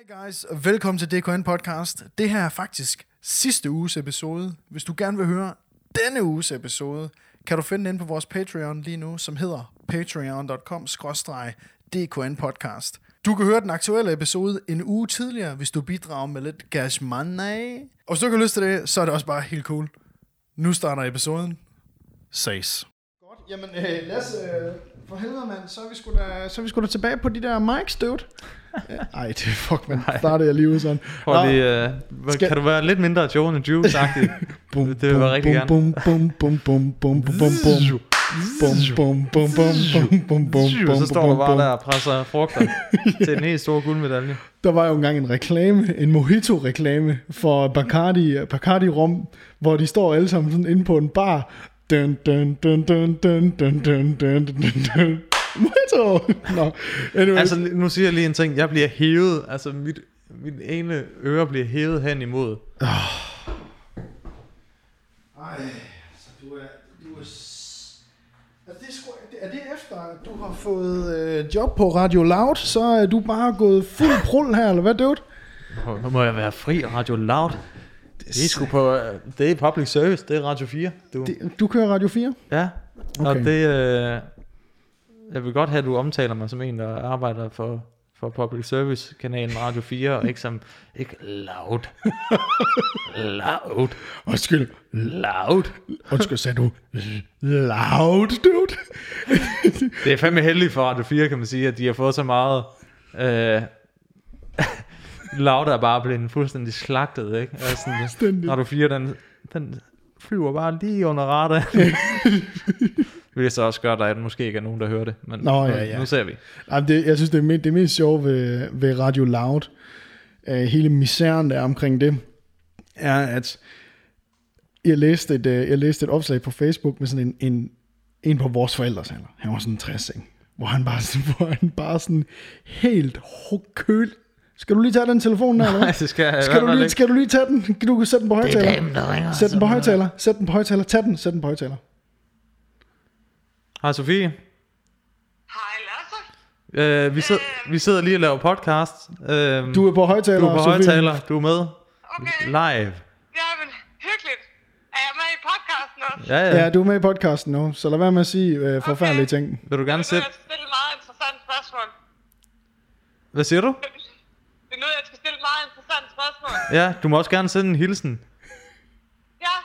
Hey guys, og velkommen til DKN Podcast. Det her er faktisk sidste uges episode. Hvis du gerne vil høre denne uges episode, kan du finde den inde på vores Patreon lige nu, som hedder patreon.com DKN Podcast. Du kan høre den aktuelle episode en uge tidligere, hvis du bidrager med lidt cash money. Og hvis du ikke har lyst til det, så er det også bare helt cool. Nu starter episoden. Ses. Godt, jamen øh, Lasse, øh, for helvede mand, så er vi sgu da, så er vi sgu da tilbage på de der mics, dude. Ej, det er fuck, man. Starter jeg lige ud sådan. Prøv lige, uh, Skal- Kan du være lidt mindre Joe and Juice-agtig? bum, det vil jeg bum, rigtig bum, gerne. Bum, bum, bum, bum, bum, bum, bum, bum, bum, bum, bum, bum, bum, bum, bum, bum, Så står du bare der og presser frugter til en helt stor guldmedalje. Der var jo engang en reklame, en mojito-reklame for Bacardi, Bacardi Rum, hvor de står alle sammen sådan inde på en bar. Dun, dun, dun, dun, dun, dun, dun, dun, dun, dun. Mojito! Nå, anyway. Altså, nu siger jeg lige en ting. Jeg bliver hævet. Altså, mit, mit ene øre bliver hævet hen imod. Ej, altså du er... Du er er, det sgu, er det efter, at du har fået øh, job på Radio Loud, så er du bare gået fuld prul her, eller hvad, dude? Nu må jeg være fri Radio Loud. Det er sgu på... øh, Det er public service. Det er Radio 4. Du. Det, du kører Radio 4? Ja. Og Okay. det... Øh, jeg vil godt have, at du omtaler mig som en, der arbejder for, for public service kanalen Radio 4, og ikke som... Ikke loud. loud. Undskyld. Loud. Undskyld, sagde du loud, dude? Det er fandme heldigt for Radio 4, kan man sige, at de har fået så meget... Øh, Loud er bare blevet fuldstændig slagtet, ikke? Altså, Fuldstændig. Radio 4, den, den flyver bare lige under radar. Vil jeg så også gøre, at der måske ikke er nogen, der hører det. Men Nå, nu, ja, ja. nu ser vi. Jamen, det, jeg synes, det, er, me- det mest sjove ved, ved Radio Loud, øh, hele misæren der er omkring det, er, at jeg læste et, øh, jeg læste et opslag på Facebook med sådan en, en, en på vores forældres alder. Han var sådan 60, ikke? Hvor han bare, sådan- hvor han bare sådan helt køl. Skal du lige tage den telefon der, eller Nej, det skal jeg Skal du, lige, skal du lige tage den? Du kan sætte den på højtaler. der ringer. Sæt den på højtaler. Sæt den på højtaler. Tag den. Sæt den på højtaler. Hej Sofie. Hej Lasse. Øh, vi, sidder, vi sidder lige og laver podcast. Øh, Du er på højtaler. du er på Sofie. højtaler. Du er med. Okay, Live. jamen hyggeligt. Er jeg med i podcasten også? Ja, ja. Ja, du er med i podcasten nu, så lad være med at sige øh, forfærdelige Okay. ting. Vil du gerne Det er sætte... jeg skal stille et meget interessant spørgsmål. Hvad siger du? Det er nu, jeg skal stille et meget interessant spørgsmål. Ja, du må også gerne sende en hilsen. Ja.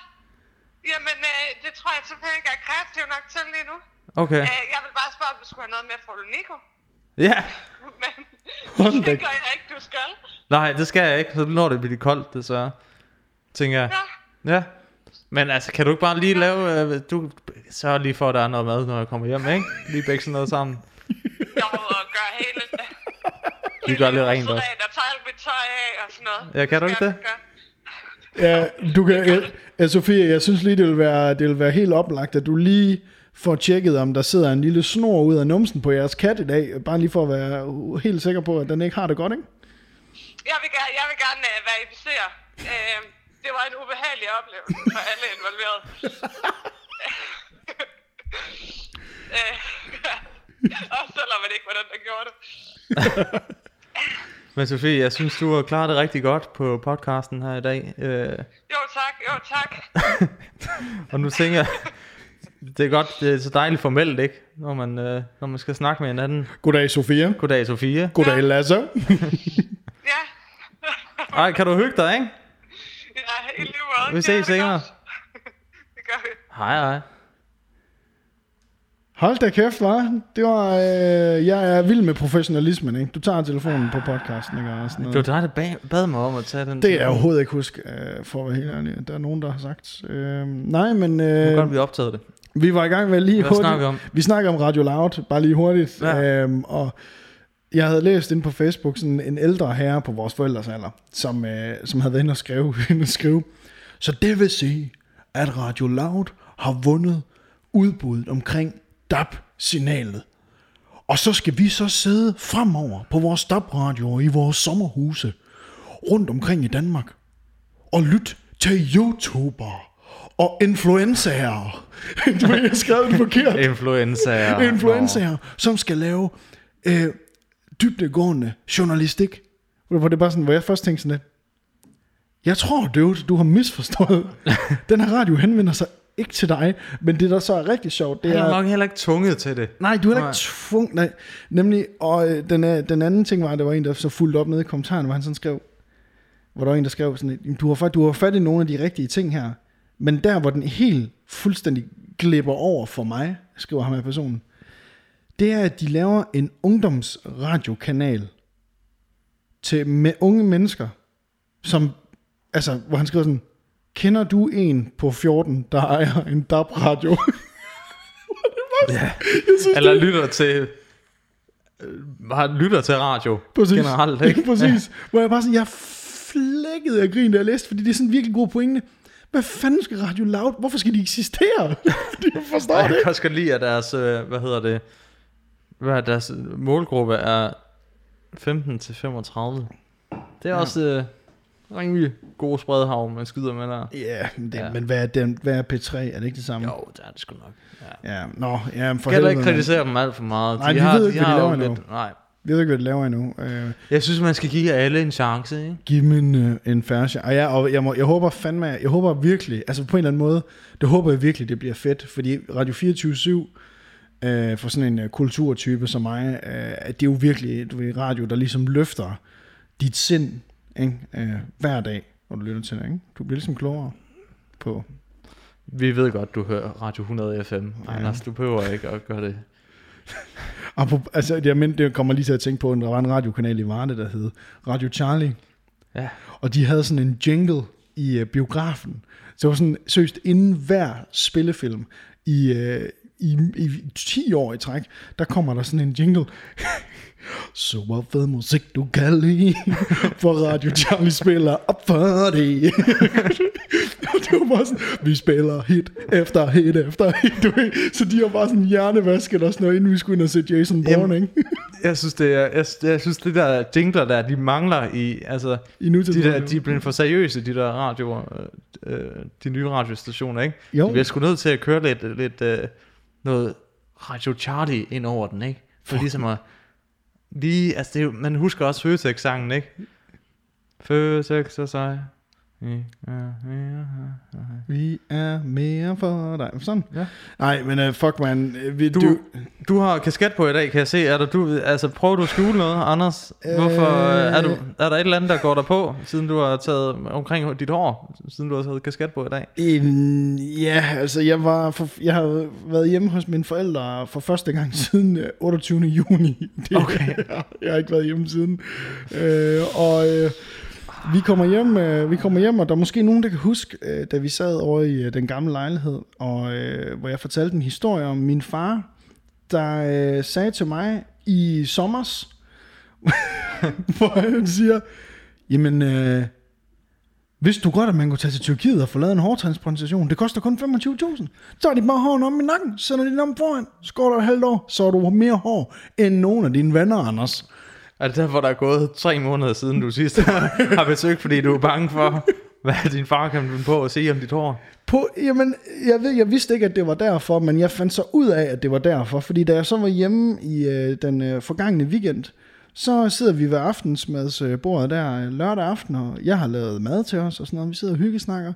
Jamen, øh, det tror jeg simpelthen ikke er kreativ nok til lige nu. Okay. Øh, jeg vil bare spørge, om du skulle have noget med fra Nico. Ja. Men det gør jeg ikke, du skal. Nej, det skal jeg ikke, så når det bliver koldt, desværre. Tænker jeg. Ja. Ja. Men altså, kan du ikke bare lige lave... Øh, du sørger lige for, at der er noget mad, når jeg kommer hjem, ikke? Lige begge sådan noget sammen. Jeg må gøre hele... Vi gør lidt rent også. Og tager alt mit tøj af og sådan noget. Ja, kan du ikke det? jeg gøre. Ja, du kan, ja, Sofie, jeg synes lige, det vil, være, det vil være helt oplagt, at du lige får tjekket, om der sidder en lille snor ud af numsen på jeres kat i dag. Bare lige for at være helt sikker på, at den ikke har det godt, ikke? Jeg vil gerne, jeg vil gerne uh, verificere. Uh, det var en ubehagelig oplevelse for alle involverede. uh, også selvom man ikke var den, der gjorde det. Men Sofie, jeg synes, du har klaret det rigtig godt på podcasten her i dag. Øh, Jo tak, jo tak. og nu tænker jeg... Det er godt, det er så dejligt formelt, ikke? Når man, øh, når man skal snakke med hinanden. Goddag, Sofia. Goddag, Sofie. Goddag, Lasse. Ja. Ej, kan du hygge dig, ikke? ja, i lige måde. Vi ses er det senere. godt. det gør vi. Hej, hej. Hold da kæft, hva'? Det var, øh, jeg er vild med professionalismen, ikke? Du tager telefonen på podcasten, ikke? Og sådan Det var noget. dig, der bag, bad mig om at tage den. Det er jeg overhovedet ikke huske, øh, for at være helt ærlig. Der er nogen, der har sagt. Øh, nej, men Nu kan øh, vi optaget det. Vi var i gang med lige Hvad hurtigt. snakker vi om? Vi snakker om Radio Loud, bare lige hurtigt. Ja. Øhm, og jeg havde læst ind på Facebook sådan en ældre herre på vores forældres alder, som, øh, som havde været inde og skrive, inde og skrive. Så det vil sige, at Radio Loud har vundet udbuddet omkring DAB-signalet. Og så skal vi så sidde fremover på vores DAB-radioer i vores sommerhuse rundt omkring i Danmark og lytte til YouTuber og influencer. du ved, jeg skrev det forkert Influencer. influencer, som skal lave øh, dybdegående journalistik Hvor det er bare sådan, hvor jeg først tænkte sådan lidt, jeg tror, dude, du har misforstået. Den her radio henvender sig ikke til dig, men det der så er rigtig sjovt, det er er... nok heller ikke tvunget til det. Nej, du er heller ikke tvunget. Nej, nemlig, og øh, den, er, den anden ting var, at der var en, der så fulgte op nede i kommentaren, hvor han sådan skrev, hvor der var en, der skrev sådan, du har, fat, du har fat i nogle af de rigtige ting her, men der, hvor den helt fuldstændig glipper over for mig, skriver ham her personen, det er, at de laver en ungdomsradiokanal til med unge mennesker, som, altså, hvor han skriver sådan, kender du en på 14, der ejer en DAB-radio? Ja. synes, Eller lytter til... øh, Har lytter til radio Præcis. generelt, ikke? Præcis. Hvor jeg bare sådan, jeg flækkede af grin, da jeg læste, fordi det er sådan virkelig god pointe. Hvad fanden skal Radio Loud? Hvorfor skal de eksistere? Jeg forstår Og det jeg ikke. kan også godt lide, at deres, øh, hvad hedder det, hvad er deres målgruppe er 15 til 35. Det er ja. også øh, rimelig god spredhavn, man skyder med der. Ja, men, det, Ja. men hvad, er den, hvad er P3? Er det ikke det samme? Jo, det er det sgu nok. Ja. Ja, nå, ja, for For kan ikke helvede, mand. kritisere dem alt for meget. Nej, vi ved ikke, hvad de har laver endnu. Nej. Ved ikke, hvad de laver endnu. Uh, Jeg synes, man skal give alle en chance, ikke? giv dem en, uh, en færre chance. Og, ja, og jeg, må, jeg håber fandme, jeg håber virkelig, altså på en eller anden måde, det håber jeg virkelig, det bliver fedt. Fordi Radio 24 uh, for sådan en uh, kulturtype som mig, uh, at det er jo virkelig du ved, radio, der ligesom løfter dit sind ikke? Uh, hver dag, når du lytter til det. Ikke? Du bliver ligesom klogere på. Vi ved godt, du hører Radio 100 FM. Ja. Anders, du behøver ikke at gøre det. Apropos, altså, det, men, det kommer lige til at tænke på, at der var en radiokanal i Varde, der hed Radio Charlie. Ja. Og de havde sådan en jingle i uh, biografen. Så det var sådan, seriøst, inden hver spillefilm i, uh, i, i 10 år i træk, der kommer der sådan en jingle. Så hvad fed musik du kan lide, for Radio Charlie spiller op for det. Og det var bare sådan, vi spiller hit efter hit efter hit, du ved. Så de har bare sådan hjernevasket og sådan noget, inden vi skulle ind og se Jason Bourne, ikke? Jeg synes, det er, jeg, jeg synes, det der jingler der, de mangler i, altså, I nutiden. de, der, de er blevet for seriøse, de der radio, øh, øh, de nye radiostationer, ikke? Jo. De bliver sgu nødt til at køre lidt, lidt øh, noget Radio Charlie ind over den, ikke? For ligesom at, lige, altså det man husker også Føtex-sangen, ikke? Føtex og sig. Vi er mere for dig. Sådan. Ja. Nej, men uh, fuck man. øh, Vi, Du, du, du har kasket på i dag, kan jeg se. Er der, du, altså, prøver du at skjule noget, Anders? Hvorfor Øh. er, du, er der et eller andet, der går der på, siden du har taget omkring dit hår, siden du har taget kasket på i dag? en, ja, altså jeg var for, jeg har været hjemme hos mine forældre for første gang siden øh, 28. juni. Det, Okay. jeg har ikke været hjemme siden. Øh, og øh, vi kommer hjem, øh, vi kommer hjem, og der er måske nogen, der kan huske, øh, da vi sad over i øh, den gamle lejlighed, og øh, hvor jeg fortalte en historie om min far, der øh, sagde til mig i sommers, hvor han siger, jamen, øh, vidste du godt, at man kunne tage til Tyrkiet og få lavet en hårtransplantation? Det koster kun 25.000. Så er de bare hården om i nakken, sender de den om foran, så går et halvt år, så har du mere hår end nogen af dine venner, Anders. Er det derfor, der er gået tre måneder siden, du sidst har besøgt, fordi du er bange for, hvad din far kan finde på at sige om dit hår? På, jamen, jeg, ved, jeg vidste ikke, at det var derfor, men jeg fandt så ud af, at det var derfor. Fordi da jeg så var hjemme i øh, den øh, forgangne weekend, så sidder vi ved aftensmadsbordet øh, der øh, lørdag aften, og jeg har lavet mad til os og sådan noget. Vi sidder og hyggesnakker.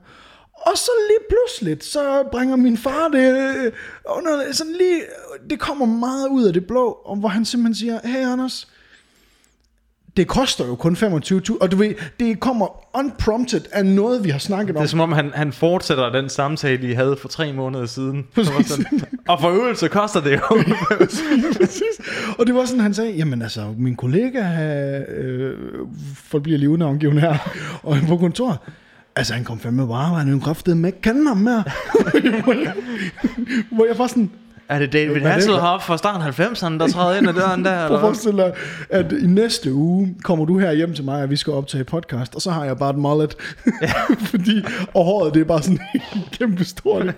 Og så lige pludselig, så bringer min far det øh, under, sådan lige, det kommer meget ud af det blå, og hvor han simpelthen siger, hey Anders, det koster jo kun 25.000, og du ved, det kommer unprompted af noget, vi har snakket Det om. er som om, han, han fortsætter den samtale, I havde for tre måneder siden. Så sådan, og for øvelse koster det jo. Præcis. Og det var sådan, han sagde, jamen altså, min kollega, øh, folk bliver lige udnavngivet her, og på kontor, altså han kom fandme bare, han er jo en kraftedeme ikke kende ham mere. hvor jeg var sådan, er det David er? Hasselhoff fra starten af 90'erne, der træder ind ad døren der? prøv Eller at forestille dig, at i næste uge kommer du her hjem til mig, og vi skal optage podcast, og så har jeg bare et mullet. Fordi, og håret, det er bare sådan helt kæmpe stort.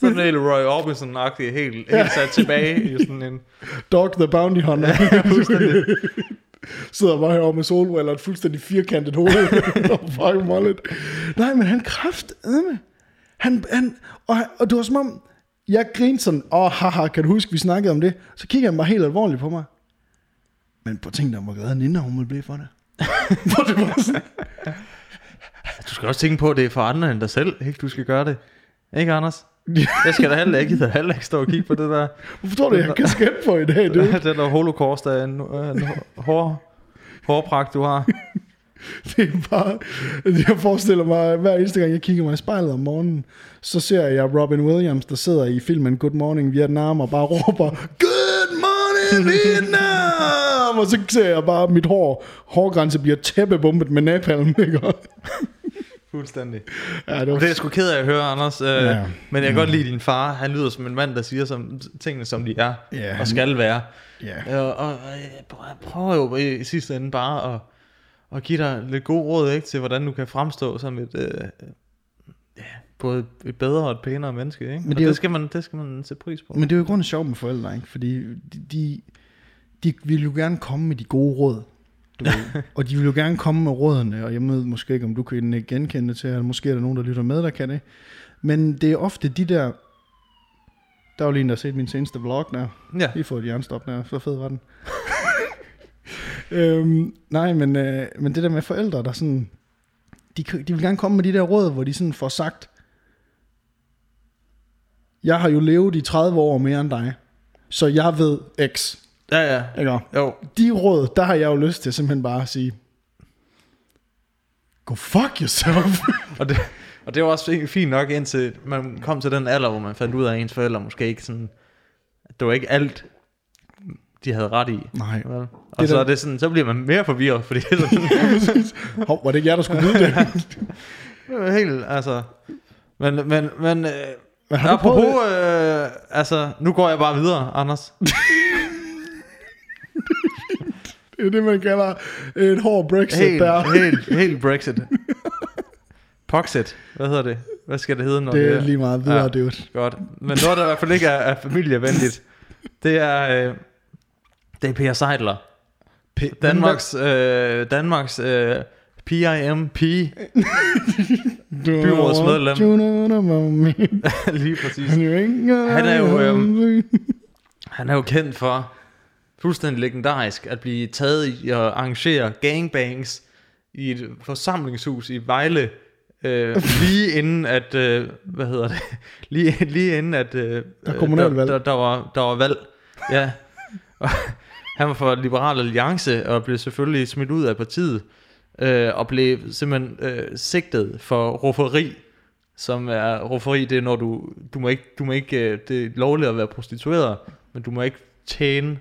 Sådan en Roy Orbison-agtig, helt, helt sat tilbage i sådan en... Dog the Bounty Hunter. Sidder bare herovre med solbriller og et fuldstændig firkantet hoved. og fucking mullet. Nej, men han kraftedeme. Han, han, og, og det var som om, jeg grinede sådan, åh, oh, haha, kan du huske, vi snakkede om det? Så kigger han bare helt alvorligt på mig. Men på tænk dig, hvor glad Nina hun ville blive for det. Hvor det var sådan, Du skal også tænke på, at det er for andre end dig selv, ikke? Du skal gøre det. Ikke, Anders? Jeg skal da heller ikke, jeg heller ikke stå og kigge på det der. hvorfor tror du, jeg har kasket på i dag, du? den der holocaust er en, en hår, hårpragt, du har. Det er bare, jeg forestiller mig, at hver eneste gang jeg kigger mig i spejlet om morgenen, så ser jeg Robin Williams, der sidder i filmen Good Morning Vietnam og bare råber, Good Morning Vietnam! og så ser jeg bare, at mit hår, hårgrænse bliver tæppebumpet med napalm, ikke? Fuldstændig. Ja, det var Det er jeg sgu ked af at høre, Anders. Øh, Ja. Men jeg kan godt lide din far. Han lyder som en mand, der siger som, tingene, som de er Ja, og skal være. Ja. Og, og, og jeg prøver jo i sidste ende bare at, at give dig lidt god råd ikke, til, hvordan du kan fremstå som et... Øh, ja, både et bedre og et pænere menneske. Ikke? Men det og jo- det, skal man, det skal man sætte pris på. Men det er jo i grunden sjovt med forældre, ikke? Fordi de, de, de vil jo gerne komme med de gode råd. Du ved. og de vil jo gerne komme med rådene, og jeg ved måske ikke, om du kan genkende det til, eller måske er der nogen, der lytter med, der kan det. Men det er ofte de der... Der var lige en, der har set min seneste vlog der. Ja. Lige fået et jernstop der, så fed var den. øhm, nej, men, øh, men det der med forældre, der sådan... De, de vil gerne komme med de der råd, hvor de sådan får sagt, jeg har jo levet i 30 år mere end dig, så jeg ved X. Ja, ja. Ikke? Jo, De råd, der har jeg jo lyst til simpelthen bare at sige, go fuck yourself. og det, og det var også fint- fint nok indtil man kom til den alder, hvor man fandt ud af, at ens forældre måske ikke sådan... Det var ikke alt, de havde ret i. Nej. Vel? Og Det så er det sådan, så bliver man mere forvirret, fordi det er sådan, Hov, var det ikke jer, der skulle vide det? helt, altså... Men, men, men øh, Men har apropos, øh, altså, nu går jeg bare videre, Anders. Det er det, man kalder et hård Brexit Helt, der. helt, helt Brexit. Poxit, hvad hedder det? Hvad skal det hedde, når Det er lige meget videre, Ja. ja. dude. Godt. Men noget, der i hvert fald ikke er, er familievenligt, det er, øh, det er Per Seidler. P- Danmarks, øh, Danmarks øh, PIMP, byrådsmedlem. lige præcis. Han er jo, øhm, Han er jo kendt for fuldstændig legendarisk at blive taget i at arrangere gangbangs i et forsamlingshus i Vejle, øh, lige inden at, øh, hvad hedder det, lige, lige inden at, øh, Der er der, der, der, var, der var valg, ja. Han var for Liberal Alliance og blev selvfølgelig smidt ud af partiet, øh, og blev simpelthen øh, sigtet for rufferi, som er rufferi, det er når du, du må ikke, du må ikke, øh, det er lovligt at være prostitueret, men du må ikke tjene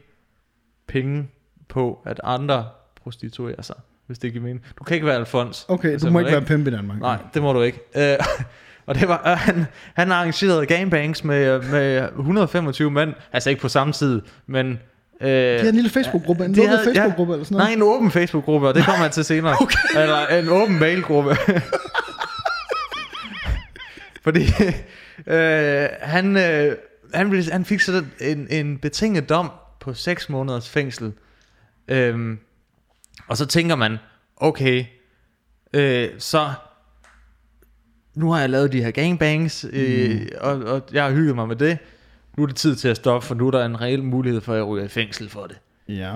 penge på, at andre prostituerer sig, hvis det giver mening. Du kan ikke være Alfons. Okay, for du må ikke være pimp i Danmark. Nej, det må du ikke. Øh, og det var, øh, han, han arrangerede gangbangs med, med 125 mænd, altså ikke på samme tid, men... Øh, Det er en lille Facebook-gruppe, en lukket havde- Facebook-gruppe eller sådan noget. Nej, en åben Facebook-gruppe, og det kommer jeg til senere. Okay. Eller en åben mail-gruppe. Fordi øh, han, øh, han, blev, han fik sådan en, en betinget dom på 6 måneders fængsel. Øhm, og så tænker man, okay, øh, så nu har jeg lavet de her gangbangs, øh, mm. og, og jeg har hygget mig med det. Nu er det tid til at stoppe, for nu er der en reel mulighed for, at jeg ryger i fængsel for det. Ja.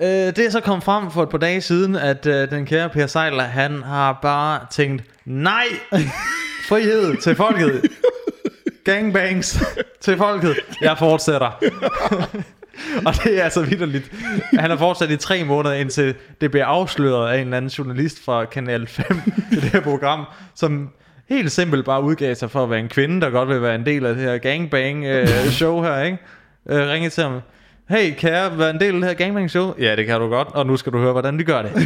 Øh, det er så kommet frem for et par dage siden, at øh, den kære Per Sejler, han har bare tænkt, nej, frihed til folket, gangbangs til folket, jeg fortsætter. Og det er altså vidderligt. Han har fortsat i tre måneder, indtil det bliver afsløret af en eller anden journalist fra Kanal 5 i det her program, som helt simpelt bare udgav sig for at være en kvinde, der godt vil være en del af det her gangbang øh, show her, ikke? Øh, ringede til ham. Hey, kan jeg være en del af det her gangbang show? Ja, det kan du godt, og nu skal du høre, hvordan de gør det.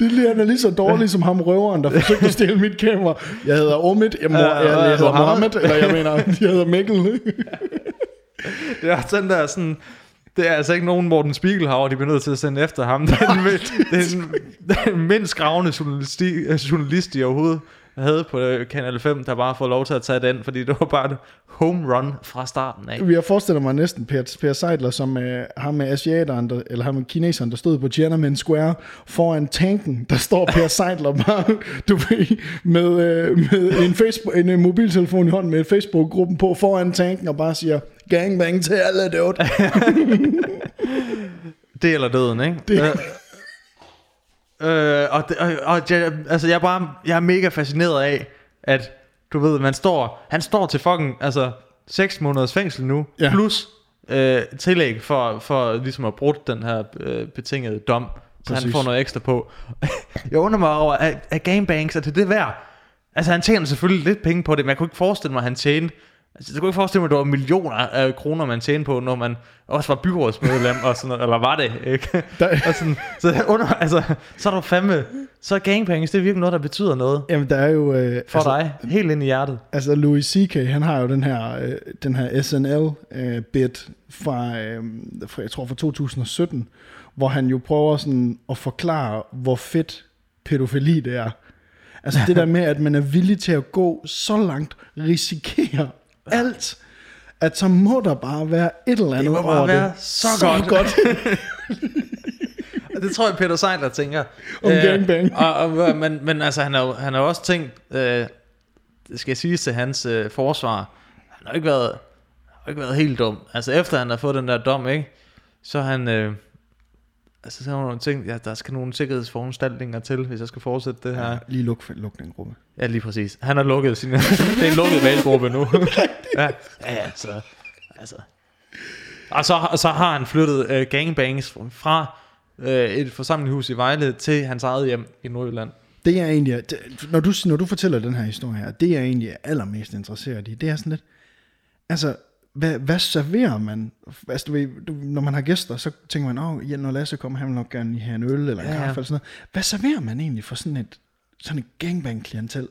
Det lige, han er lige så dårlig som ham røveren, der forsøgte at stjæle mit kamera. Jeg hedder Omid, jeg, mor, Ja, jeg, jeg hedder Mohammed. Eller jeg mener, jeg hedder Mikkel. Det er den der sådan... Det er altså ikke nogen Morten Spiegelhauer, de bliver nødt til at sende efter ham. Det er den, den, den mindst gravende journalisti, journalist, de overhovedet havde på øh, Kanal 5, der bare får lov til at tage den, fordi det var bare et home run fra starten af. Jeg forestiller mig næsten Per, per Seidler som uh, ham med asiateren, der, eller ham med kineseren, der stod på Tiananmen Square foran tanken. Der står Per Seidler bare, du ved, med, uh, med en, Facebook, en uh, mobiltelefon i hånden med Facebook-gruppen på foran tanken og bare siger, gangbang til alle, dude. Det eller døden, ikke? Det- Øh, og, og, og jeg, altså, jeg er bare jeg er mega fascineret af, at du ved, man står, han står til fucking, altså, 6 måneders fængsel nu, Ja. plus øh, tillæg for, for ligesom at bruge den her øh, betingede dom, så Præcis. han får noget ekstra på. jeg undrer mig over, at, at gangbangs, er det det værd? Altså han tjener selvfølgelig lidt penge på det, men jeg kunne ikke forestille mig, at han tjente Altså, jeg kunne ikke forestille mig, at det var millioner af kroner, man tjente på, når man også var byrådsmedlem, og sådan noget, eller var det, ikke? Der, Og sådan, så, under, altså, så er der fandme, så er gangbangs, det er virkelig noget, der betyder noget jamen, der er jo... Øh, for altså, dig, helt ind i hjertet. Altså Louis C.K., han har jo den her, øh, den her SNL-bit fra, øh, fra, jeg tror fra 2017, hvor han jo prøver sådan at forklare, hvor fedt pædofili det er. Altså det der med, at man er villig til at gå så langt, risikere alt, at så må der bare være et eller andet må bare over være det. så godt. godt. Og Det tror jeg, Peter Seidler tænker. Om gangbang. og, og, men, men altså, han har han har også tænkt, øh, det skal jeg sige til hans øh, forsvar, han har ikke været, har ikke været helt dum. Altså efter han har fået den der dom, ikke, så har han... Øh, Altså, så har nogle ting, ja, der skal nogle sikkerhedsforanstaltninger til, hvis jeg skal fortsætte det her. Ja, lige luk, luk den gruppe. Ja, lige præcis. Han har lukket sin... det er en lukket mailgruppe nu. ja, ja, så... Altså. Og så, og så har han flyttet øh, gangbangs fra øh, et forsamlingshus i Vejle til hans eget hjem i Nordjylland. Det er egentlig, det, når, du, når du fortæller den her historie her, det jeg egentlig er allermest interesseret i, det er sådan lidt, altså, hvad, hvad serverer man? Altså, du ved, du, når man har gæster, så tænker man, åh, ja, når Lasse kommer, han vil nok gerne have en øl eller en Ja, ja, ja. kaffe eller sådan noget. Hvad serverer man egentlig for sådan et, sådan et gangbang-klientel?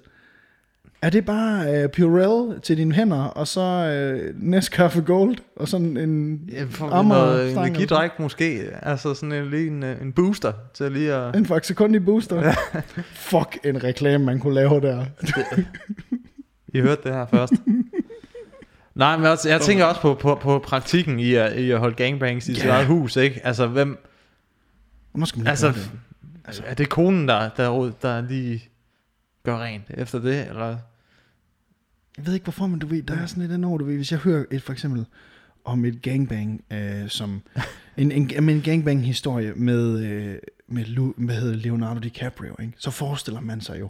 Er det bare uh, Purell til dine hænder, og så uh, Nescafe Gold, og sådan en Ja, for noget energidrik måske. Altså sådan en, lige en, øh, en booster til lige at... en Faxe Kondi Booster? Fuck en reklame, man kunne lave der. I hørte det her først. Nej, men også, jeg tænker også på, på, på praktikken i at, i at holde gangbangs i sit Ja. eget hus, ikke? Altså, hvem... Hvornår skal man Altså, det? altså, er det konen, der, der, der lige gør rent efter det, eller... Jeg ved ikke hvorfor, men du ved, der er sådan lidt andet over, du ved, hvis jeg hører et for eksempel om et gangbang, øh, som en, en, en, en gangbang historie med, øh, med, Lu, det, Leonardo DiCaprio, ikke? så forestiller man sig jo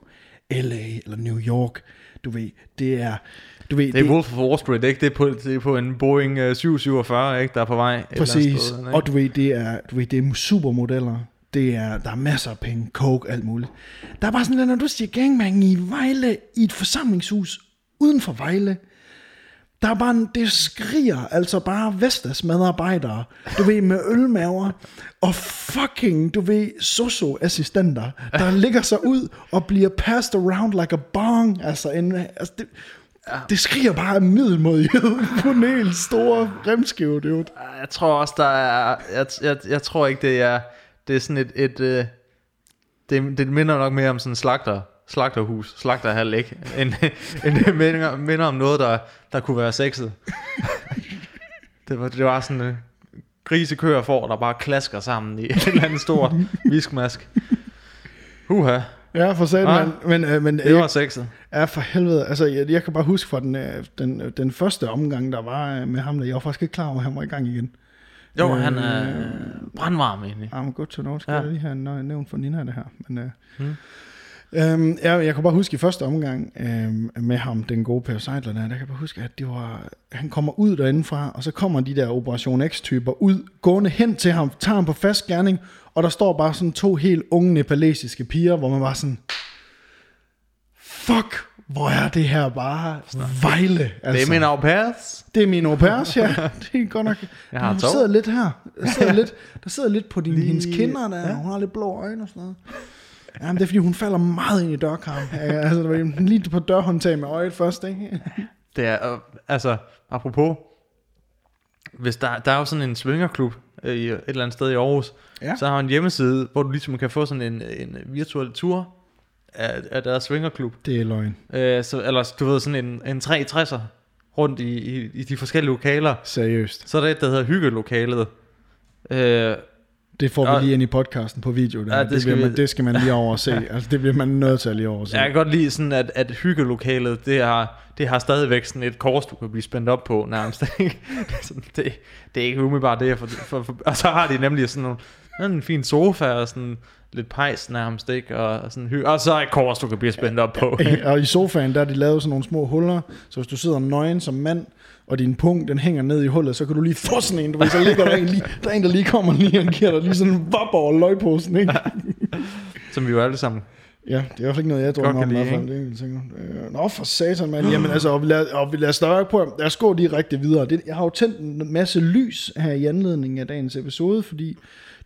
LA eller New York, du ved, det er, du ved, Det er Wolf of Wall Street, ikke? Det er på, det er på en Boeing øh, 747, ikke? Der er på vej. Præcis, sted, ikke? og du ved, det er, du ved, det er supermodeller, det er, der er masser af penge, coke, alt muligt. Der er bare sådan når du siger gangbang i Vejle, i et forsamlingshus uden for Vejle, der er bare, en- det skriger altså bare Vestas medarbejdere, du ved, med ølmaver, og fucking, du ved, socio-assistenter, der ligger sig ud og bliver passed around like a bong, altså, en, altså det, det skriger bare middelmodighed på en helt store remskive, dude. Jeg tror også, der er... Jeg, jeg, jeg tror ikke, det er... Det er sådan et... et øh, det, det minder nok mere om sådan en slagter, slagterhus, slagterhal, ikke? End, end det minder, minder om noget, der, der kunne være sexet. det, var, det var sådan en grisekøer for, der bare klasker sammen i en eller anden stor viskmask. Huha, Ja, for satan, Nej. men, men, øh, men det var jeg, sexet. er for helvede, altså jeg, jeg kan bare huske fra den, øh, den, øh, den første omgang, der var øh, med ham, der jeg var faktisk ikke klar over, at han var i gang igen. Jo, Øh, han er brandvarm egentlig. I'm good to know, skal Ja. ja. jeg lige have nævnt for Nina det her. Men, øh, Hmm. Øhm, jeg, jeg kan bare huske i første omgang øh, med ham, den gode Per Seidler der, der kan jeg bare huske, at det var, han kommer ud derindefra, og så kommer de der Operation X-typer ud, gående hen til ham, tager ham på fast gerning, og der står bare sådan to helt unge nepalesiske piger, hvor man bare sådan, fuck, hvor er det her bare Vejle. Det Altså, er min au pairs. det er min au pairs, ja. Det er godt nok. Jeg har to. sidder lidt her. Der sidder lidt, der sidder lidt på din, Lige- hendes kinder der. Ja. Hun har lidt blå øjne og sådan noget. Jamen, det er fordi, hun falder meget ind i dørkarmen. Ja, altså, det var lige på dørhåndtag med øjet først, ikke? Det er, altså, apropos, hvis der, der er jo sådan en svingerklub øh, i et eller andet sted i Aarhus, Ja. så har en hjemmeside, hvor du ligesom kan få sådan en, en virtuel tur af, af deres svingerklub. Det er løgn. Øh, så, eller du ved, sådan en, en 360'er rundt i, i, i de forskellige lokaler. Seriøst. Så er der et, der hedder hyggelokalet. Øh, Det får vi lige ind i podcasten på video. Der. Ja, det det, det, skal vi- man, det skal man lige over se. Altså, det bliver man nødt til at lige over se. jeg kan godt lide sådan, at, at hyggelokalet, det har, det har stadigvæk sådan et kors, du kan blive spændt op på nærmest. det, det, er ikke umiddelbart det, for, for, for, og så har de nemlig sådan nogle, en fin sofa og sådan lidt pejs nærmest, ikke? Og, sådan hy- og så er et kors, du kan blive spændt op på. og i sofaen, der er de lavet sådan nogle små huller, så hvis du sidder nøgen som mand, og din punkt, den hænger ned i hullet, så kan du lige få sådan en, du ved, så ligger der en, lige, der er en, der lige kommer lige og giver dig lige sådan en vop over løgposen, ikke? Som vi jo alle sammen Ja, det er i hvert fald ikke noget, jeg drømmer om. I kan hvert lide, fald. Det sikkert. Øh, Nå, for satan, mand. Jamen, altså, og vi lader, og vi lader større på. Lad os gå direkte videre. Det, jeg har jo tændt en masse lys her i anledning af dagens episode, fordi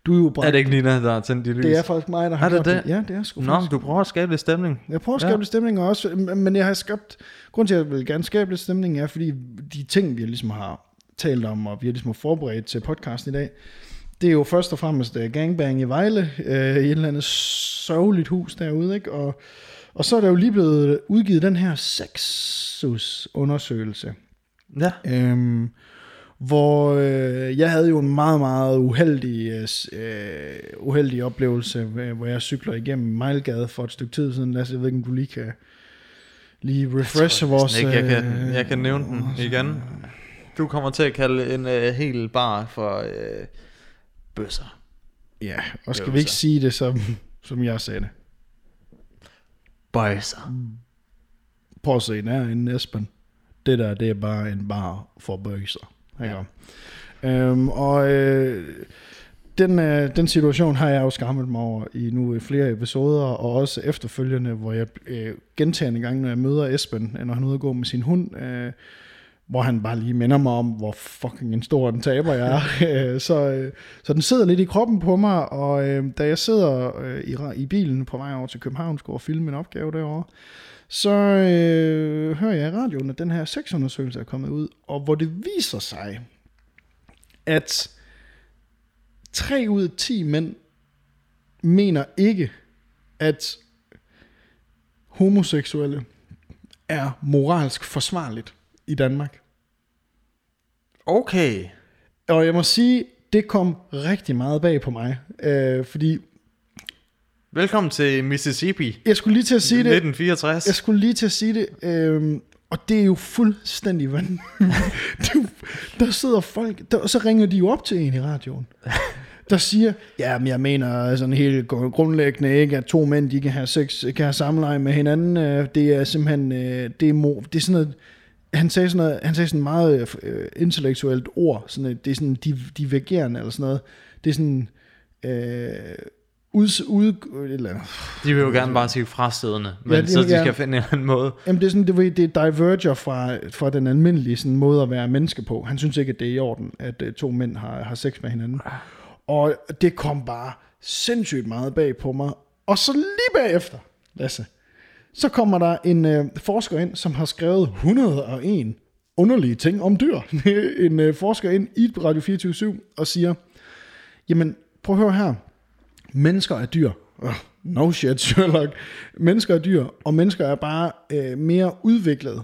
du er jo Er det ikke Nina, der har tændt de lys? Det er faktisk mig, der har Er det gjort det? Ja, det er sgu Nå, faktisk. du prøver at skabe lidt stemning. Jeg prøver at skabe Ja. lidt stemning også, men jeg har skabt... Grund til, at jeg vil gerne skabe lidt stemning, er, fordi de ting, vi ligesom har talt om, og vi har ligesom forberedt til podcasten i dag, det er jo først og fremmest uh, gangbang i Vejle, uh, i et eller andet sørgeligt hus derude, ikke? Og, og så er der jo lige blevet udgivet den her sexus-undersøgelse, Ja. Øhm, hvor øh, jeg havde jo en meget, meget uheldig, øh, øh, uheldig oplevelse, øh, hvor jeg cykler igennem Mejlgade for et stykke tid siden. Lasse, jeg ved ikke, om du lige kan lige refreshe vores... Ikke, jeg, kan, øh, jeg kan nævne den igen. Du kommer til at kalde en uh, hel bar for uh, bøsser. Ja, og skal vi ikke sige det, som, som jeg sagde det? Bøsser. Prøv at se, den er en Esben. Det der, det er bare en bar for bøser. Ikke? Ja. Øhm, og øh, den, øh, den situation har jeg jo skammet mig over i nu i flere episoder, og også efterfølgende, hvor jeg øh, gentagende gange, når jeg møder Esben, øh, når han er ude at gå med sin hund, øh, hvor han bare lige minder mig om, hvor fucking en stor en taber jeg er. Øh, så, øh, så den sidder lidt i kroppen på mig, og øh, da jeg sidder øh, i, i bilen på vej over til København, skulle og filme en opgave derovre, så øh, hører jeg i radioen, at den her sexundersøgelse er kommet ud, og hvor det viser sig, at 3 ud af 10 mænd mener ikke, at homoseksuelle er moralsk forsvarligt i Danmark. Okay. Og jeg må sige, det kom rigtig meget bag på mig, øh, fordi Velkommen til Mississippi. jeg skulle lige til at sige det, 1964. Jeg skulle lige til at sige det, øhm, og det er jo fuldstændig vanvittigt. Er der sidder folk, der, og så ringer de jo op til en i radioen, der siger, ja, men jeg mener sådan helt gru- grundlæggende ikke, at to mænd, de kan have sex, kan have samleje med hinanden. Øh, Det er simpelthen, øh, det er, mo, det er sådan noget, han sagde sådan noget, han sagde sådan meget øh, intellektuelt ord, sådan et, det er sådan div- divergerende eller sådan noget. Det er sådan, øh, ud, ud, eller, De vil jo gerne bare sige frastødende, men Ja, ja, de så de gerne. skal finde en anden måde. Jamen det er sådan, det, det diverger fra, fra den almindelige sådan, måde at være menneske på. Han synes ikke, at det er i orden, at uh, to mænd har, har sex med hinanden. Og det kom bare sindssygt meget bag på mig. Og så lige bagefter, Lasse, så kommer der en uh, forsker ind, som har skrevet 101 underlige ting om dyr. en uh, forsker ind i Radio 24 og siger, jamen prøv at høre her, mennesker er dyr. No shit, Sherlock. Mennesker er dyr, og mennesker er bare øh, mere udviklet.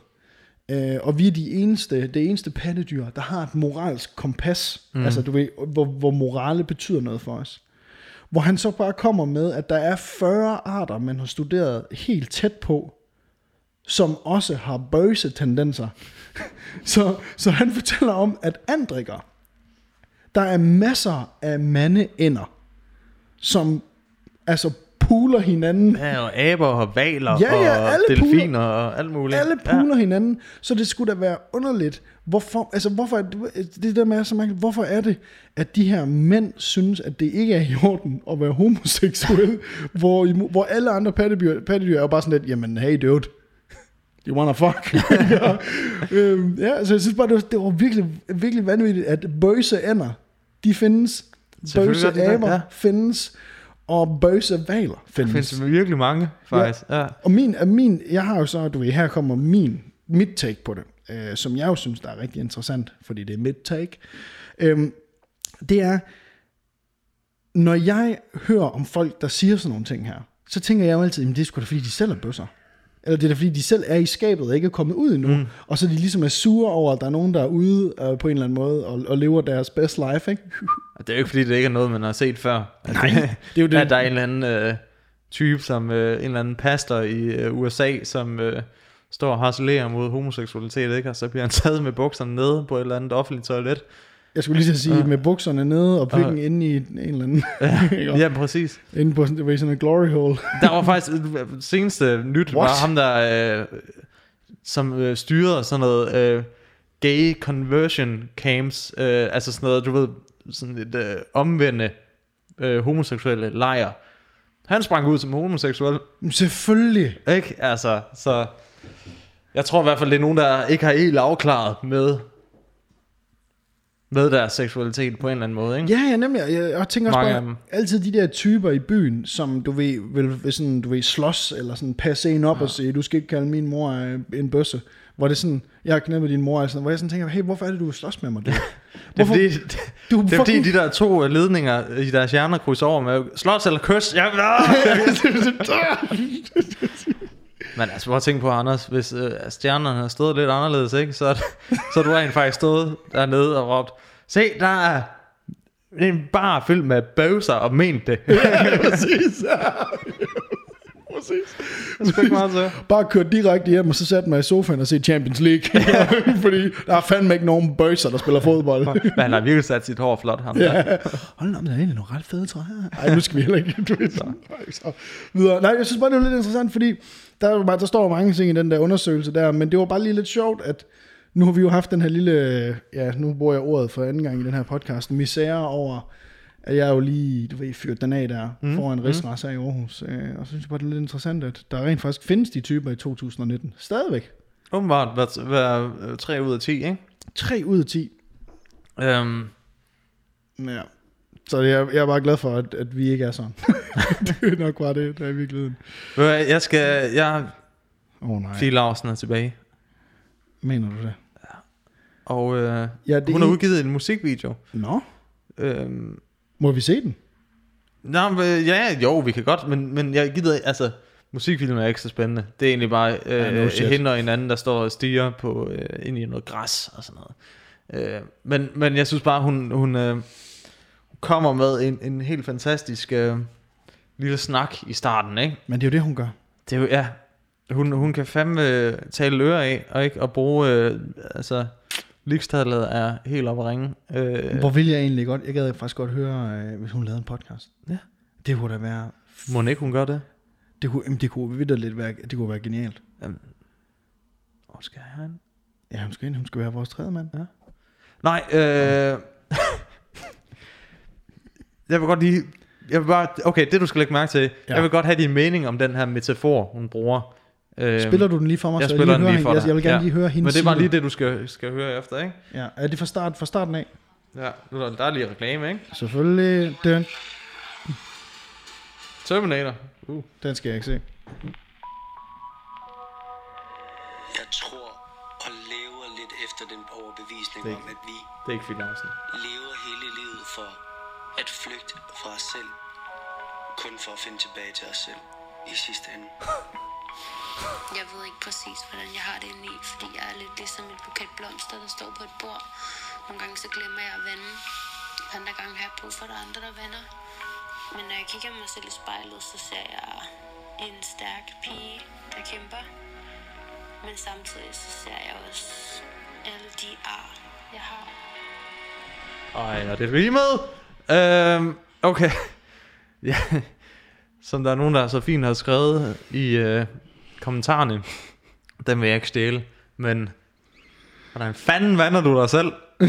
Øh, og vi er de eneste, det eneste pattedyr, der har et moralsk kompas. Mm. Altså, du ved, hvor, hvor morale betyder noget for os. Hvor han så bare kommer med, at der er 40 arter, man har studeret helt tæt på, som også har bøse tendenser. så, så han fortæller om, at andrikker, der er masser af mandeænder, som altså puler hinanden. Ja, og aber og valer Ja, ja, og delfiner og alt muligt. Alle puler ja. hinanden, så det skulle da være underligt. Hvorfor, altså hvorfor, er det, der med, så mærkeligt, hvorfor er det, at de her mænd synes, at det ikke er i orden at være homoseksuel, hvor, hvor alle andre pattedyr, pattedyr er jo bare sådan lidt, jamen hey dude, you wanna fuck? ja, øhm, ja, så jeg synes bare, det var, det var virkelig, virkelig vanvittigt, at bøse ender, de findes, bøse aber ja. findes, og bøse valer Der findes. findes virkelig mange, faktisk. Ja. ja. Og min, min, jeg har jo så, du ved, her kommer min, mit take på det, øh, som jeg jo synes, der er rigtig interessant, fordi det er mit take. Øhm, det er, når jeg hører om folk, der siger sådan nogle ting her, så tænker jeg jo altid, at det er sgu da fordi, de selv er bøsser. Eller det er da fordi, de selv er i skabet og ikke er kommet ud endnu. Mm. Og så de ligesom er sure over, at der er nogen, der er ude øh, på en eller anden måde og, og lever deres best life. Ikke? Og det er jo ikke, fordi det ikke er noget, man har set før. Nej, det er jo det. At der er en eller anden øh, type, som øh, en eller anden pastor i øh, USA, som øh, står og harcelerer mod homoseksualitet, ikke? og så bliver han taget med bukserne nede på et eller andet offentligt toilet. Jeg skulle lige til at sige, Ja. med bukserne nede og pikken Ja. inde i en eller anden... Ikke? Ja, præcis. Inde på det var sådan en glory hole. Der var faktisk øh, seneste nyt, What? var ham der, øh, som øh, styrede sådan noget øh, gay conversion camps, øh, altså sådan noget, du ved, sådan et øh, omvendende øh, homoseksuelle lejr. Han sprang ud som homoseksuel, Selvfølgelig. ikke? Altså, så jeg tror i hvert fald, det er nogen, der ikke har helt afklaret med, med deres seksualitet på en eller anden måde, ikke? Ja, ja, nemlig. Jeg, jeg tænker også Mange dem. altid de der typer i byen, som du ved, vil, vil sådan, du ved, slås, eller sådan passe en op ja. og sige, du skal ikke kalde min mor øh, en bøsse. Hvor det er sådan, jeg har knæppet din mor, og sådan, hvor jeg sådan tænker, hey, hvorfor er det, du slås med mig? Du? Det er, Hvorfor- fordi, Du det er fordi, de der to øh, ledninger i deres hjerner krydser over med slås eller kys. Ja, Men altså, prøv at tænke på, Anders, hvis øh, stjernerne har stået lidt anderledes, ikke? Så, er det- så er du rent faktisk stået dernede og råbt, se, der er en bar fyldt med bøvser og ment det. Præcis. Præcis. Det er meget til. Bare kørt direkte hjem, og så satte mig i sofaen og se Champions League. Fordi der er fandme ikke nogen bøjser, der spiller fodbold. Men han har virkelig sat sit hår flot, ham der. Ja. Hold da, op, der er egentlig nogle ret fede træer. Ej, nu skal vi heller ikke. Du ved, så. så. Videre. Nej, jeg synes bare, det var lidt interessant, fordi der, er jo bare- der står jo mange ting i den der undersøgelse der, men det var bare lige lidt sjovt, at nu har vi jo haft den her lille, ja, nu bruger jeg ordet for anden gang i den her podcast, misære over, at jeg jo lige, du ved, fyrt den af der, mm. foran Rigsrets her i Aarhus. Øh, og så synes jeg bare, det er lidt interessant, at der rent faktisk findes de typer i 2019. Stadigvæk. Åbenbart hver, øh, 3 ud af 10, ikke? 3 ud af 10. Øhm, Ja. Så jeg, jeg er bare glad for, at, at vi ikke er sådan. det er nok bare det, der er i virkeligheden. jeg skal... Jeg, oh, nej, Fie Larsen er tilbage. mener du det? Og øh, Ja, det hun har er- udgivet en musikvideo. Nå, Øhm, må vi se den? Nå, men, ja, jo, vi kan godt, men, men jeg gider, altså, musikfilm er ikke så spændende. Det er egentlig bare øh, Ja, no ja, shit. hende og en anden, der står og stiger på, øh, ind i noget græs og sådan noget. Øh, men, men jeg synes bare, hun, hun øh, kommer med en, en helt fantastisk øh, lille snak i starten, ikke? Men det er jo det, hun gør. Det er jo, ja, hun, hun kan fandme øh, tale øre af, og ikke at bruge, øh, altså, ligestallet er helt op at ringe. Øh, Hvor vil jeg egentlig godt, jeg gad faktisk godt høre, øh, hvis hun lavede en podcast. Ja. Det kunne da være, må ikke hun gør det? det kunne, jamen, det kunne lidt være, det kunne være genialt. Jamen, hvor skal jeg hen? Ja, hun skal ind, hun skal være vores tredje mand. Nej, øh... jeg vil godt lige... Jeg vil bare, okay, det du skal lægge mærke til. Ja. Jeg vil godt have din mening om den her metafor, hun bruger. Øh, Spiller du den lige for mig? jeg så spiller den hører lige for dig. Jeg, jeg vil gerne Ja. lige høre hende Men det er bare lige det, du skal, skal høre efter, ikke? Ja, er det fra, start, fra starten af? Ja, nu er der, er lige reklame, ikke? Selvfølgelig. Den, Terminator. Uh. den skal jeg ikke se. Jeg tror og lever lidt efter den overbevisning Det er om, at vi Det er ikke lever hele livet for at flygte fra os selv. Kun for at finde tilbage til os selv i sidste ende. Jeg ved ikke præcis, hvordan jeg har det inde i, fordi jeg er lidt ligesom et buket blomster, der står på et bord. Nogle gange så glemmer jeg at vende. Andre gange har jeg brug for, at der er andre, der vender. Men når jeg kigger mig selv i spejlet, så ser jeg en stærk pige, der kæmper. Men samtidig så ser jeg også alle de ar, jeg har. Ej, er det rimet? Øhm, okay. Ja, som der er nogen, der så fint har skrevet i øh, kommentarerne. Den vil jeg ikke stjæle, men hvordan fanden vander du dig selv?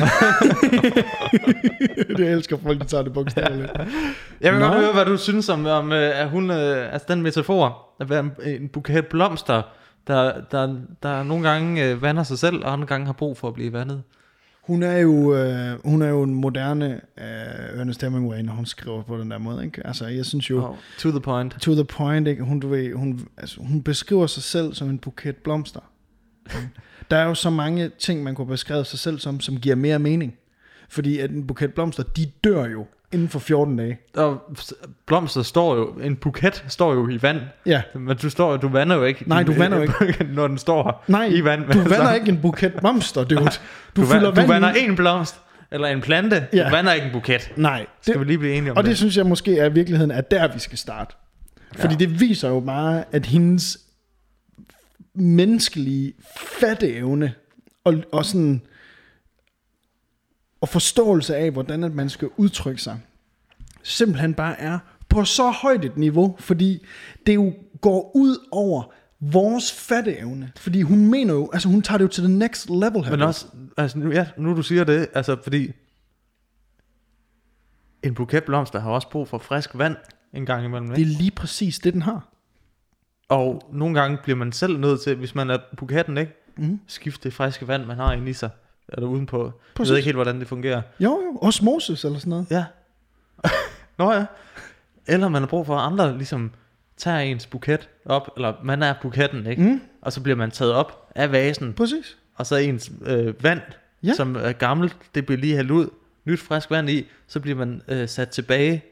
det jeg elsker folk, der tager det bogstaveligt. Jeg vil Nå. godt høre, hvad du synes om, om øh, at hun, øh, altså den metafor, at være en, en buket blomster, der, der, der nogle gange øh, vander sig selv, og andre gange har brug for at blive vandet. Hun er jo, øh, hun er jo en moderne øh, Ernest Hemingway, når hun skriver på den der måde. Ikke? Altså, jeg synes jo, Oh, to the point. to the point, ikke? Hun, du ved, hun, altså, hun beskriver sig selv som en buket blomster. der er jo så mange ting, man kunne beskrive sig selv som, som giver mere mening. Fordi at en buket blomster, de dør jo inden for 14 dage. Og blomster står jo, en buket står jo i vand. Ja. Men du, står, du vander jo ikke. Nej, du vander jo ikke. når den står Nej, i vand. du vander ikke en buket blomster, dude. Du, Du, fylder vander, vand du vander en blomst, eller en plante. Ja. Du vander ikke en buket. Nej. Skal Det, vi lige blive enige om og det? det synes jeg måske er i virkeligheden, at der vi skal starte. Fordi Ja. det viser jo bare, at hendes menneskelige fatteevne og, og sådan og forståelse af, hvordan at man skal udtrykke sig, simpelthen bare er på så højt et niveau, fordi det jo går ud over vores fatteevne. Fordi hun mener jo, altså hun tager det jo til the next level her. Men også, altså nu, ja, nu du siger det, altså fordi en buket blomster har også brug for frisk vand en gang imellem. Det Ikke? er lige præcis det, den har. Og nogle gange bliver man selv nødt til, hvis man er buketten, ikke? Mhm. Skifte det friske vand, man har inde i sig. Eller udenpå. Jeg Præcis. ved ikke helt, hvordan det fungerer. Jo, jo, osmosis eller sådan noget. Ja. Nå ja. Eller man har brug for, at andre ligesom tager ens buket op, eller man er buketten, ikke? Mm. Og så bliver man taget op af vasen, Præcis. og så ens øh, vand, ja. som er gammelt, det bliver lige hældt ud, nyt frisk vand i, så bliver man øh, sat tilbage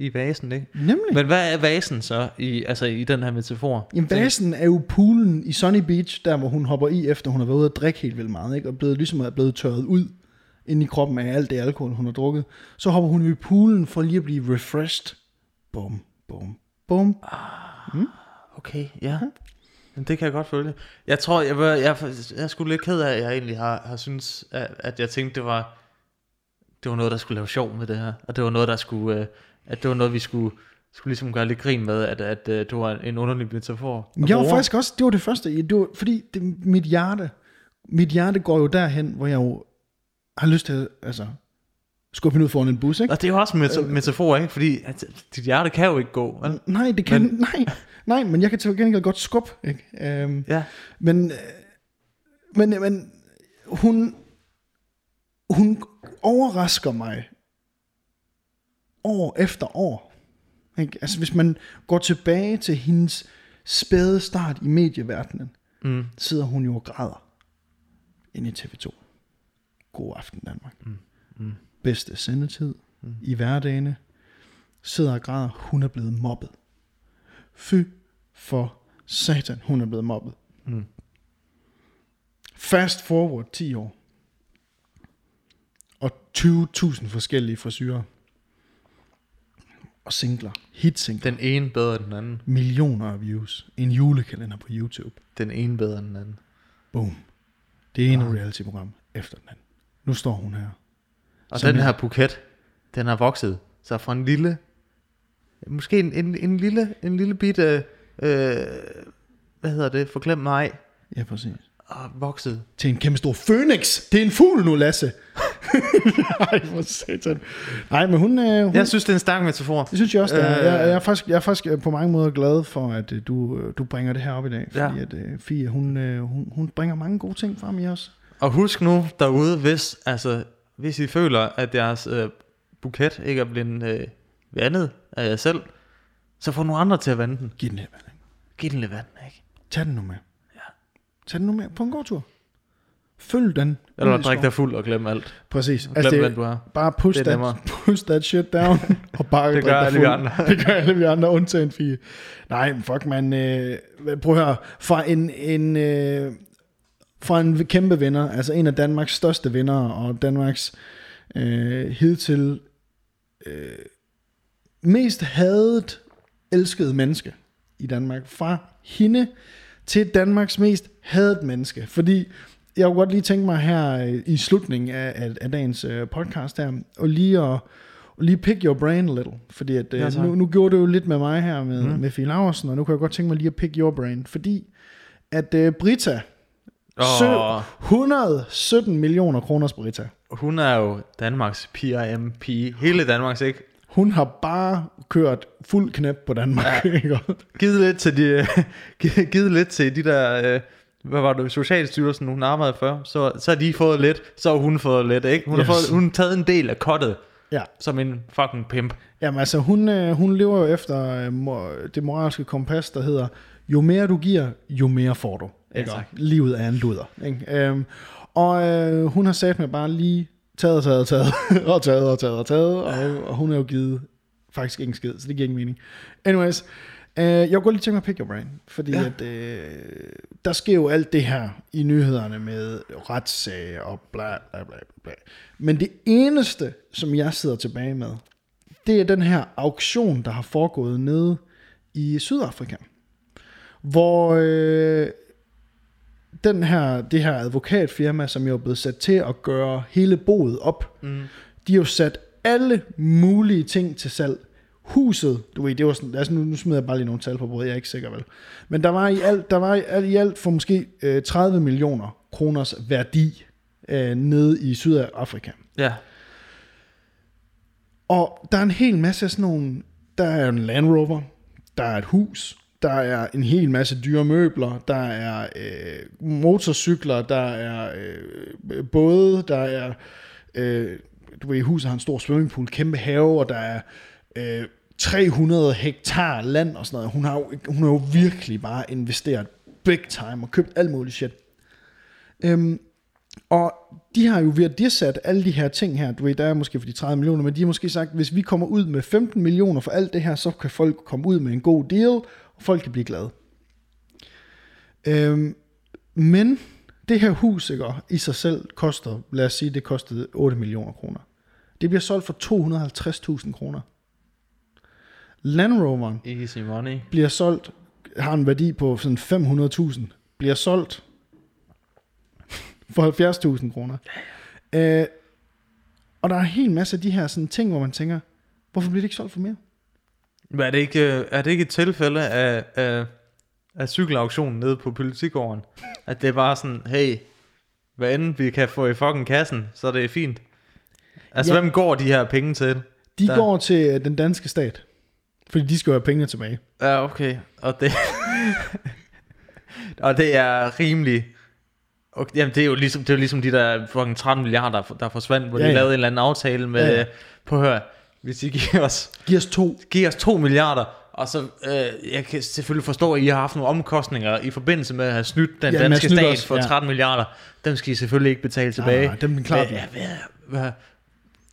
i vasen, ikke? Nemlig. Men hvad er vasen så i, altså i den her metafor? Jamen, vasen er jo poolen i Sunny Beach, der hvor hun hopper i, efter hun har været ude at drikke helt vildt meget, ikke? og blevet, ligesom er blevet tørret ud ind i kroppen af alt det alkohol, hun har drukket. Så hopper hun i poolen for lige at blive refreshed. Bum, bum, bum. Okay, ja. Men det kan jeg godt følge. Jeg tror, jeg, var, jeg, jeg er sgu lidt ked af, at jeg egentlig har, har synes, at, at jeg tænkte, det var, det var noget, der skulle lave sjov med det her. Og det var noget, der skulle, øh, at det var noget, vi skulle, skulle ligesom gøre lidt grin med, at, at øh, det var en underlig metafor. at Jeg var faktisk også, det var det første, det var, fordi det, mit hjerte, mit hjerte går jo derhen, hvor jeg jo har lyst til, altså, skubbe hende ud foran en bus, ikke? Og det er jo også en meta- metafor, ikke? Fordi at, dit hjerte kan jo ikke gå. Vel? Nej, det kan, Men- nej, nej, men jeg kan til gengæld godt skubbe, ikke? Um, Ja. Men, øh, men, men hun, hun overrasker mig år efter år. Ikke? Altså hvis man går tilbage til hendes spæde start i medieverdenen, Mm. sidder hun jo og græder inde i TV2. God aften Danmark. Mm. Mm. Bedste sendetid mm. i hverdagene. Sidder og græder. Hun er blevet mobbet. Fy for satan, hun er blevet mobbet. Mm. Fast forward 10 år. Og 20.000 forskellige frisyrer. Og singler. Hitsingler. Den ene bedre end den anden. Millioner af views. En julekalender på YouTube. Den ene bedre end den anden. Boom. Det ene reality-program efter den anden. Nu står hun her. Og Som den jeg- her buket, den har vokset. Så fra en lille, måske en, en, en lille, en lille bitte, øh, hvad hedder det, forglem mig, Ja, præcis. og vokset. Til en kæmpe stor phoenix. Det er en fugl nu, Lasse. Nej, for satan. Nej, men hun... Øh, hun Jeg synes, det er en stærk metafor. det synes jeg også, det er. Øh. Jeg, jeg, er faktisk, jeg er faktisk øh, på mange måder glad for, at øh, du, øh, du bringer det her op i dag. Fordi Ja. at øh, Fie, hun, øh, hun, hun bringer mange gode ting frem i os. Og husk nu derude, hvis, altså, hvis I føler, at jeres øh, buket ikke er blevet øh, vandet af jer selv, så få nogle andre til at vande den. Giv den her vand. ikke? Giv den lidt vand, ikke? Tag den nu med. Ja. Tag den nu med på en god tur. Følg den. Eller drik dig fuld og glem alt. Præcis. Glem, Altså, hvem du er. bare push, Det er that, nemmere. push that shit down. og bare Det gør alle vi andre. det gør alle vi andre, undtagen Fie. Nej, fuck man. Øh, prøv at høre. Fra en, en, øh, fra en kæmpe vinder, altså en af Danmarks største vinder, og Danmarks øh, hidtil øh, mest hadet, elskede menneske i Danmark. Fra hende til Danmarks mest hadet menneske. Fordi jeg kunne godt lige tænke mig her øh, i slutningen af, af, af dagens øh, podcast her, og lige at og lige pick your brain a little. Fordi at, Ja, øh, tak. nu, nu gjorde det jo lidt med mig her med, mm. Med Fie Laversen, og nu kan jeg godt tænke mig lige at pick your brain. Fordi at øh, Brita, oh. 117 millioner kroners Brita, hun er jo Danmarks PRMP. Hele Danmarks, ikke? hun har bare kørt fuld knæp på Danmark. Ja. Givet lidt til de, givet lidt til de der, øh, hvad var det, Socialstyrelsen, hun arbejdede før, så, så har de fået lidt, så har hun fået lidt, ikke? Hun, Yes. har, fået, hun har taget en del af kottet, ja. som en fucking pimp. Jamen altså, hun, øh, hun lever jo efter øh, mor- det moralske kompas, der hedder, jo mere du giver, jo mere får du. Ikke? tak. Livet er en luder. Ikke? Øhm, og øh, hun har sat med bare lige taget og taget og taget, og taget og taget og taget, og, og hun er jo givet faktisk ikke en skid, så det giver ingen mening. Anyways, øh, jeg godt lige tænke mig at pick your brain, fordi ja. At, øh, der sker jo alt det her i nyhederne med retssager og bla bla bla bla. Men det eneste, som jeg sidder tilbage med, det er den her auktion, der har foregået nede i Sydafrika. Hvor øh, den her, det her advokatfirma, som jo er blevet sat til at gøre hele boet op, mm. de har jo sat alle mulige ting til salg. Huset, du ved, det var sådan, altså nu, nu smider jeg bare lige nogle tal på bordet, jeg er ikke sikker vel. Men der var i alt, der var i alt, i alt for måske øh, 30 millioner kroners værdi øh, nede i Sydafrika. Ja. Og der er en hel masse af sådan nogle, der er en Land Rover, der er et hus, der er en hel masse dyre møbler, der er øh, motorcykler, der er øh, både, der er, øh, du ved, huset har en stor swimmingpool, kæmpe have, og der er øh, 300 hektar land og sådan noget. Hun har, jo, hun har jo virkelig bare investeret big time og købt alt muligt shit. Øhm, og de har jo værdirsat alle de her ting her, du ved, der er måske for de 30 millioner, men de har måske sagt, hvis vi kommer ud med 15 millioner for alt det her, så kan folk komme ud med en god deal, og folk kan blive glade. Øhm, men det her hus ikke, i sig selv koster, lad os sige, det kostede 8 millioner kroner. Det bliver solgt for 250.000 kroner. Land Roveren Easy money. bliver solgt, har en værdi på sådan 500.000, bliver solgt for 70.000 kroner. Øh, og der er en hel masse af de her sådan ting, hvor man tænker, hvorfor bliver det ikke solgt for mere? Men er det ikke, øh, er det ikke et tilfælde af, af, af cykelauktionen nede på politikåren? At det er bare sådan, hey, hvad end vi kan få i fucking kassen, så er det fint. Altså, ja. hvem går de her penge til? De Der- går til øh, den danske stat, fordi de skal jo have pengene tilbage. Ja, okay. Og det, og det er rimelig... Okay, jamen, det er jo ligesom, det er jo ligesom de der fucking 13 milliarder, der forsvandt, hvor Ja, ja, de ja. lavede en eller anden aftale med... Ja, Ja, ja. På at høre, hvis I giver os, Giv os to. giver os 2 milliarder, og så, øh, jeg kan selvfølgelig forstå, at I har haft nogle omkostninger i forbindelse med at have snydt den Ja, ja, danske stat os, for ja. 13 milliarder. Dem skal I selvfølgelig ikke betale tilbage. nej, dem Men, vi. ja, hvad, hvad,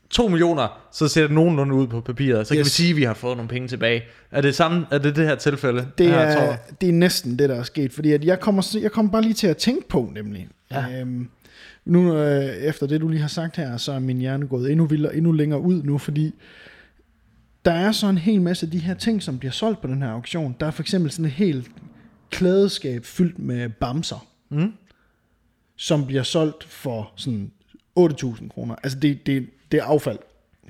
2 millioner, så ser det nogenlunde ud på papiret. Så kan Yes. vi sige, at vi har fået nogle penge tilbage. Er det samme, er det det her tilfælde? Det her, er, tror jeg? det er næsten det, der er sket, fordi at jeg, kommer, jeg kommer bare lige til at tænke på, nemlig. Ja. Øhm, nu øh, efter det, du lige har sagt her, så er min hjerne gået endnu vildere, endnu længere ud nu, fordi der er så en hel masse af de her ting, som bliver solgt på den her auktion. Der er for eksempel sådan et helt klædeskab fyldt med bamser, Mm. som bliver solgt for sådan 8.000 kroner. Altså det, det, det er affald.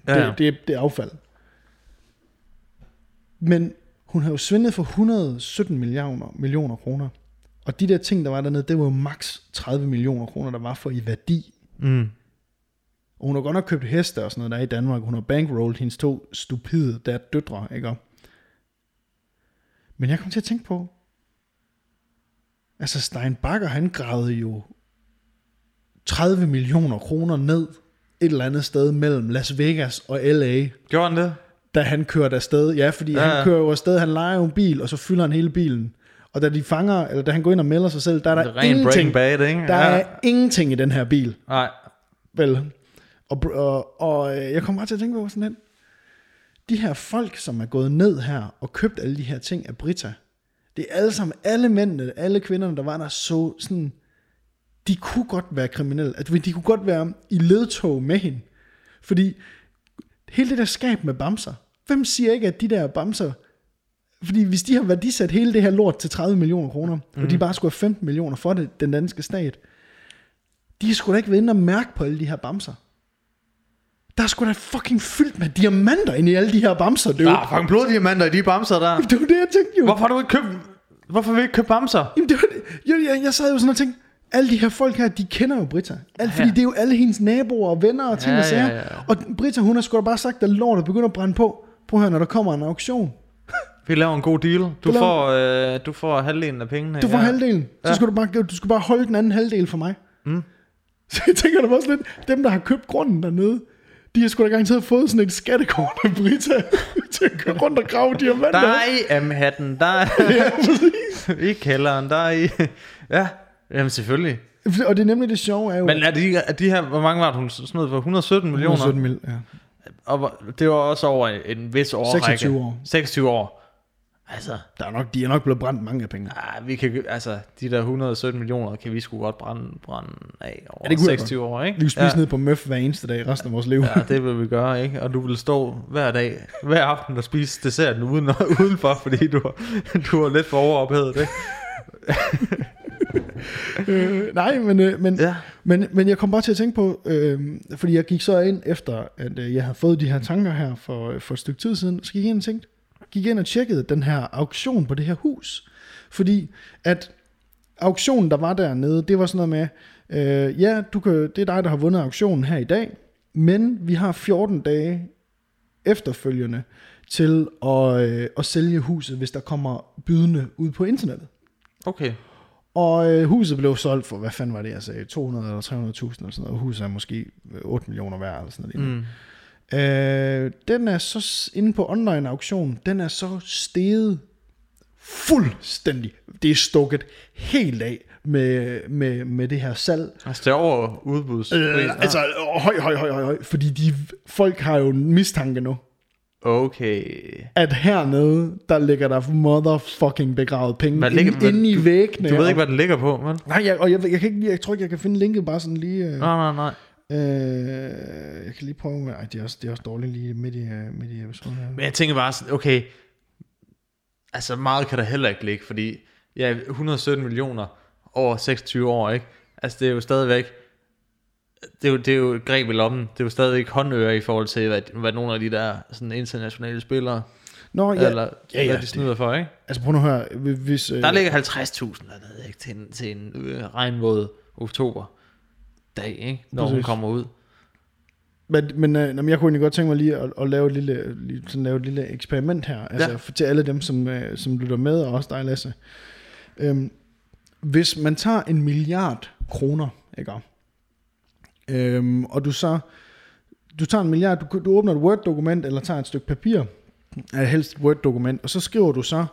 Ja, ja. Det, det, det er affald. Men hun har jo svindet for 117 millioner, millioner kroner. Og de der ting, der var dernede, det var jo maks 30 millioner kroner, der var for i værdi. Mm. Og hun har godt nok købt heste og sådan noget der er i Danmark. Hun har bankrolled hendes to stupide der døtre, ikke? Men jeg kom til at tænke på, altså Stein Bakker, han gravede jo 30 millioner kroner ned et eller andet sted mellem Las Vegas og LA, Gjorde han det? da han kørte afsted. Ja, fordi ja. Ja, han kører jo afsted, han leger jo en bil, og så fylder han hele bilen. Og da de fanger, eller da han går ind og melder sig selv, der er der er ren ingenting, Bad, ikke? der Ja. er ingenting i den her bil. Nej. Vel. Og, og, og øh, jeg kommer bare til at tænke på sådan lidt. De her folk, som er gået ned her og købt alle de her ting af Brita, det er alle sammen, alle mændene, alle kvinderne, der var der, så sådan, de kunne godt være kriminelle. Altså, de kunne godt være i ledtog med hende. Fordi hele det der skab med bamser, hvem siger ikke, at de der bamser, fordi hvis de har værdisat hele det her lort til 30 millioner kroner, mm. og de bare skulle have 15 millioner for det, den danske stat, de skulle da ikke være inde og mærke på alle de her bamser. Der er sgu da fucking fyldt med diamanter inde i alle de her bamser, det er Der er fucking bloddiamanter i de bamser der. det var det, jeg tænkte jo. Hvorfor har du ikke købt... Hvorfor vil du ikke købe bamser? Jamen, det var det. Jeg, jeg, jeg sad jo sådan og tænkte, alle de her folk her, de kender jo Britta. Alt, fordi Ja. det er jo alle hendes naboer og venner og ting Ja, og sager. ja, ja. Og Britta, hun har sgu da bare sagt, at lortet begynder at brænde på. Prøv at høre, når der kommer en auktion. Vi laver en god deal. Du, Du laver- får, øh, du får halvdelen af pengene. Du får ja. halvdelen. Så Ja. skal du bare, du skal bare holde den anden halvdel for mig. Mm. Så jeg tænker da også lidt, dem der har købt grunden dernede, de har sgu da garanteret fået sådan et skattekort af Britta, til at køre rundt og grave diamanter. Der er i M-hatten, der er Ja, præcis. i kælderen, der er i... Ja, jamen selvfølgelig. Og det er nemlig det sjove er jo... Men er de, er de her, hvor mange var det, hun smed for? 117 millioner? 117 mil, ja. Og det var også over en, vis årrække. 26 år. 26 år. Altså, Der er nok, de er nok blevet brændt mange af penge. ah, vi kan, altså, de der 117 millioner kan vi sgu godt brænde, brænde af over Ja, det kunne jeg 26 år, ikke? Vi vil spise ja. ned på møf hver eneste dag resten af vores liv. Ja, det vil vi gøre, ikke? Og du vil stå hver dag, hver aften og spise desserten uden, udenfor, fordi du, du er lidt for overophedet, ikke? øh, nej, men, øh, men, Ja. men, men jeg kom bare til at tænke på, øh, fordi jeg gik så ind efter, at øh, jeg havde fået de her tanker her for, for et stykke tid siden, så gik jeg ind og tænkte, gik ind og tjekkede den her auktion på det her hus. Fordi at auktionen, der var dernede, det var sådan noget med, øh, ja, du kan, det er dig, der har vundet auktionen her i dag, men vi har 14 dage efterfølgende til at, øh, at sælge huset, hvis der kommer bydende ud på internettet. Okay. Og øh, huset blev solgt for, hvad fanden var det, jeg sagde, 200 eller 300.000 eller sådan noget. Huset er måske øh, 8 millioner værd eller sådan noget. Mm. Øh, den er så inde på online auktion, den er så steget fuldstændig. Det er stukket helt af med, med, med det her salg. Altså, det er over udbuds. Øh, altså, høj, høj, høj, høj, høj. Fordi de, folk har jo mistanke nu, Okay. at hernede, der ligger der motherfucking begravet penge Hvad ligger- inde, hvad- inde i væggene. Du ved ikke, hvad den ligger på, vel? Nej, jeg, og jeg, jeg, kan ikke, jeg tror ikke, jeg kan finde linket bare sådan lige... Øh, Nej, nej, nej. øh, jeg kan lige prøve med... Ej, det er også, det er også dårligt lige midt i, øh, midt i episoden her. Men jeg tænker bare sådan, okay, altså meget kan der heller ikke ligge, fordi ja, 117 millioner over 26 år, ikke? Altså det er jo stadigvæk, det er jo, det er jo et greb i lommen, det er jo stadigvæk håndøre i forhold til, hvad, hvad nogle af de der sådan internationale spillere, Nå, ja, eller ja, ja, hvad de snyder for, ikke? altså prøv nu at høre, hvis... Øh, Der ligger 50.000 dernede, ikke? Til en, til en øh, regnvåd oktober dag, ikke? Når hun Præcis. kommer ud. Men, men, øh, nå, men jeg kunne egentlig godt tænke mig lige at, at lave, et lille, lige, sådan lave et lille eksperiment her. Altså Ja. til alle dem, som, øh, som lytter med, og også dig, Lasse. Øhm, hvis man tager en milliard kroner, ikke? Øhm, og du så... Du tager en milliard, du, du åbner et Word-dokument, eller tager et stykke papir, er helst et Word-dokument, og så skriver du så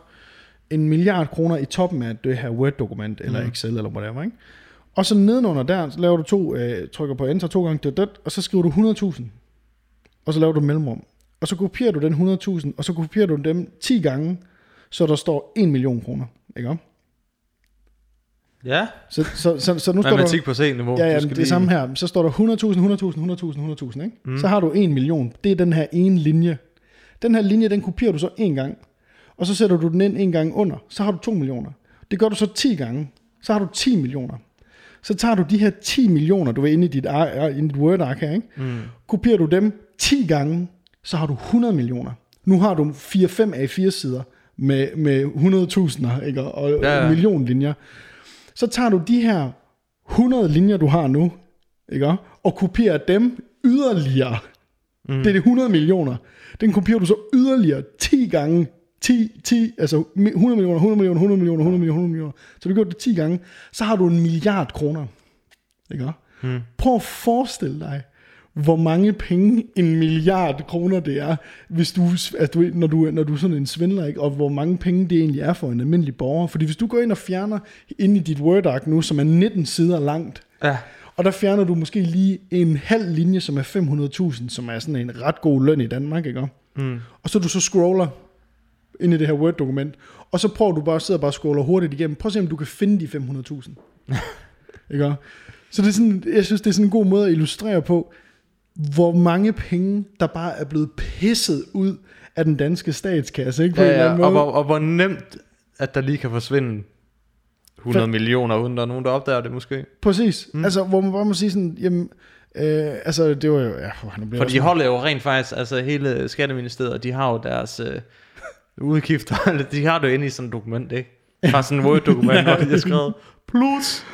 en milliard kroner i toppen af det her Word-dokument, eller Mm. Excel, eller whatever, ikke? Og så nedenunder der, så laver du to, øh, trykker på enter to gange, det, det, og så skriver du 100.000. Og så laver du mellemrum. Og så kopierer du den 100.000, og så kopierer du dem 10 gange, så der står 1 million kroner. Ikke om? Ja, Så, så, så, så nu står der... matematik på C-niveau. Ja, ja, Du det lige- samme her. Så står der 100.000, 100.000, 100.000, 100.000, ikke? Mm. Så har du 1 million. Det er den her ene linje. Den her linje, den kopierer du så en gang. Og så sætter du den ind en gang under. Så har du 2 millioner. Det gør du så 10 gange. Så har du 10 millioner. Så tager du de her 10 millioner, du er inde i dit, ar- i dit Word-ark her, ikke? Mm. Kopierer du dem 10 gange, så har du 100 millioner. Nu har du 4-5 A4-sider med, med 100.000'er, ikke? Og Ja, ja, ja. ja. millionlinjer. Så tager du de her 100 linjer, du har nu, ikke? og kopierer dem yderligere. Mm. Det er det 100 millioner. Den kopierer du så yderligere 10 gange. 10, 10, altså 100 millioner, 100 millioner, 100 millioner, 100 millioner, 100 millioner. Så du gjort det 10 gange. Så har du en milliard kroner. Ikke? Mm. Prøv at forestille dig, hvor mange penge en milliard kroner det er, hvis du, altså du, når, du, når du er sådan en svindler, ikke? og hvor mange penge det egentlig er for en almindelig borger. Fordi hvis du går ind og fjerner ind i dit Word-ark nu, som er 19 sider langt, Ja. og der fjerner du måske lige en halv linje, som er 500.000, som er sådan en ret god løn i Danmark, ikke? Mm. Og så du så scroller ind i det her Word-dokument, og så prøver du bare at sidde og bare scroller hurtigt igennem. Prøv at se, om du kan finde de 500.000. ikke? Så det er sådan, jeg synes, det er sådan en god måde at illustrere på, hvor mange penge, der bare er blevet pisset ud af den danske statskasse, ikke? På en Ja, ja, og, måde. hvor, og hvor nemt, at der lige kan forsvinde 100 millioner, uden der er nogen, der opdager det måske. Præcis. Mm. Altså, hvor man bare må sige sådan, jamen, øh, altså, det var jo, ja, nu bliver For de holder jo rent faktisk, altså hele Skatteministeriet, de har jo deres øh, udgifter, eller de har det jo inde i sådan et dokument, ikke? Fra sådan et Word-dokument, hvor de har skrevet, plus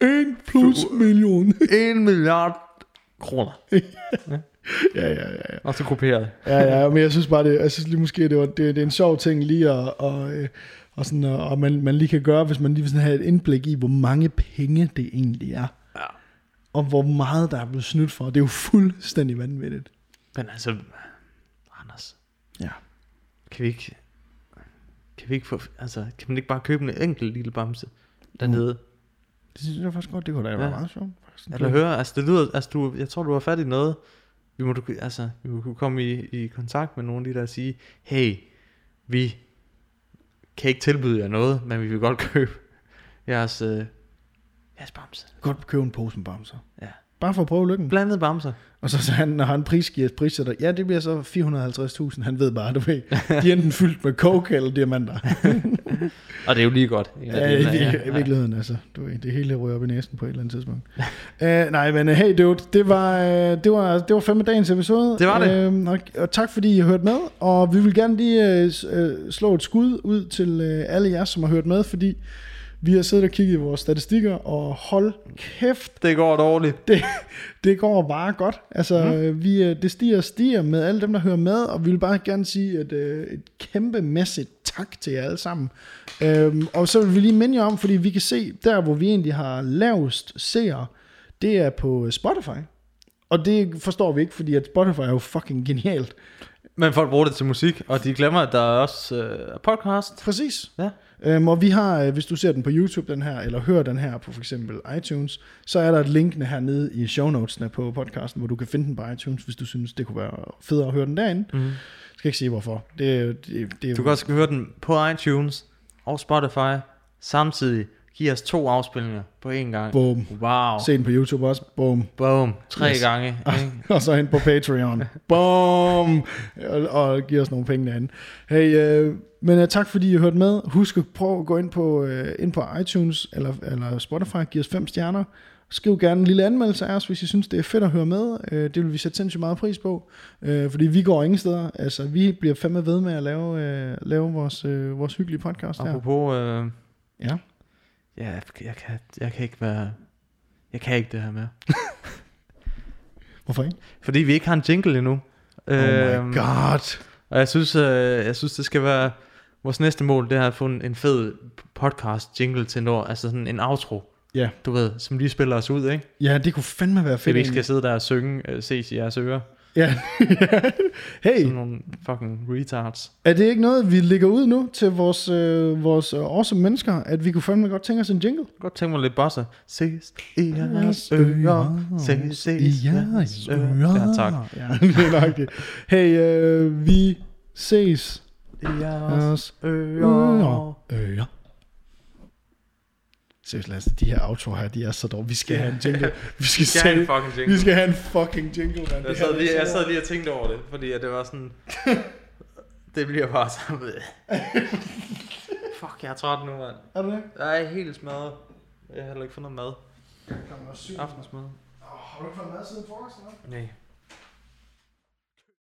1 plus million. 1 milliard kroner. ja, ja, ja, ja. Og så kopieret. Ja, ja, men jeg synes bare, det, jeg synes lige måske, det, var, det, det er en sjov ting lige at, og, øh, og, sådan, og og man, man lige kan gøre, hvis man lige vil sådan have et indblik i, hvor mange penge det egentlig er. Ja. Og hvor meget der er blevet snydt for. Det er jo fuldstændig vanvittigt. Men altså, Anders, Ja. kan vi ikke, kan vi ikke få, altså, kan man ikke bare købe en enkelt lille bamse dernede? Det synes jeg faktisk godt, det kunne da være Ja. meget sjovt. Eller høre, altså det lyder, altså du, jeg tror du har fat i noget, vi må, du, altså, vi må kunne komme i, i kontakt med nogle af de der og sige, hey, vi kan ikke tilbyde jer noget, men vi vil godt købe jeres, øh, jeres bamse. Godt købe en pose med bamser. Ja. Bare for at prøve lykken. Blandet bamser. Og så, så han, når han prisgiver prissætter, ja, det bliver så 450.000. Han ved bare, du ved, de er enten fyldt med coke eller diamanter. Og det er jo lige godt. Ja, i, vir- i virkeligheden, altså. Du ved, det hele ryger op i næsen på et eller andet tidspunkt. uh, nej, men uh, hey dude, det var, uh, det var, det var fandme dagens episode. Det var det. Uh, og, og, tak fordi I har hørt med. Og vi vil gerne lige uh, uh, slå et skud ud til uh, alle jer, som har hørt med, fordi vi har siddet og kigget i vores statistikker, og hold kæft, Det går dårligt. det, det går bare godt. Altså, mm. vi, øh, det stiger og stiger med alle dem, der hører med, og vi vil bare gerne sige et, øh, et kæmpemæssigt tak til jer alle sammen. Øhm, og så vil vi lige minde jer om, fordi vi kan se, der hvor vi egentlig har lavest seere, det er på Spotify. Og det forstår vi ikke, fordi at Spotify er jo fucking genialt. Men folk bruger det til musik, og de glemmer, at der er også øh, podcast. Præcis. Ja. Øhm, og vi har, øh, hvis du ser den på YouTube, den her, eller hører den her på for eksempel iTunes, så er der et linkene hernede i show notesene på podcasten, hvor du kan finde den på iTunes, hvis du synes, det kunne være federe at høre den derinde. Mm. Jeg skal ikke sige hvorfor. Det, det, det, Du kan også høre den på iTunes og Spotify. Samtidig giver os to afspilninger på én gang. Boom. Wow. Se den på YouTube også. Boom. Boom. Tre Yes. gange. Og så ind på Patreon. Boom! Og, og giv os nogle penge derinde. Hey, øh, men uh, tak fordi I har hørt med. Husk at prøve at gå ind på, øh, ind på iTunes eller, eller Spotify. Giv os fem stjerner. Skriv gerne en lille anmeldelse af os, hvis I synes, det er fedt at høre med. Øh, det vil vi sætte sindssygt meget pris på. Øh, fordi vi går ingen steder. Altså, vi bliver fandme ved med at lave, øh, lave vores, øh, vores hyggelige podcast her. Apropos, øh, Ja. Ja, jeg kan, jeg kan ikke være, jeg kan ikke det her med. Hvorfor ikke? Fordi vi ikke har en jingle endnu. Oh Øhm, my god. Og jeg synes, øh, jeg synes, det skal være, vores næste mål, det er at få en, en fed podcast jingle til når, altså sådan en outro, Ja. du ved, som lige spiller os ud, ikke? ja, det kunne fandme være fedt. vi ikke skal sidde der og synge, øh, ses i jeres ører. Ja. hey, Sådan nogle fucking retards. Er det ikke noget, vi lægger ud nu til vores, øh, vores awesome mennesker, at vi kunne fandme godt tænke os en jingle? Godt tænke mig lidt bossa. Ses i jeres ører. Ses, i jeres ører. Ja, tak. Ja, det er nok det. Hey, øh, vi ses. I Jeres ører. Ører. Seriøst, Lasse, de her outro her, de er så dårlige. Vi skal have en jingle. Vi skal, Vi skal have en fucking jingle. Vi skal have en fucking jingle, mand. Jeg sad, lige, jeg så- sad lige og tænkte over det, fordi at det var sådan... det bliver bare sådan... Fuck, jeg er træt nu, mand. Er du det? Jeg er helt smadret. Jeg har heller ikke noget mad. Klokken er syv. Aftensmad. Åh, Har du ikke fået mad siden frokost, eller? Nej.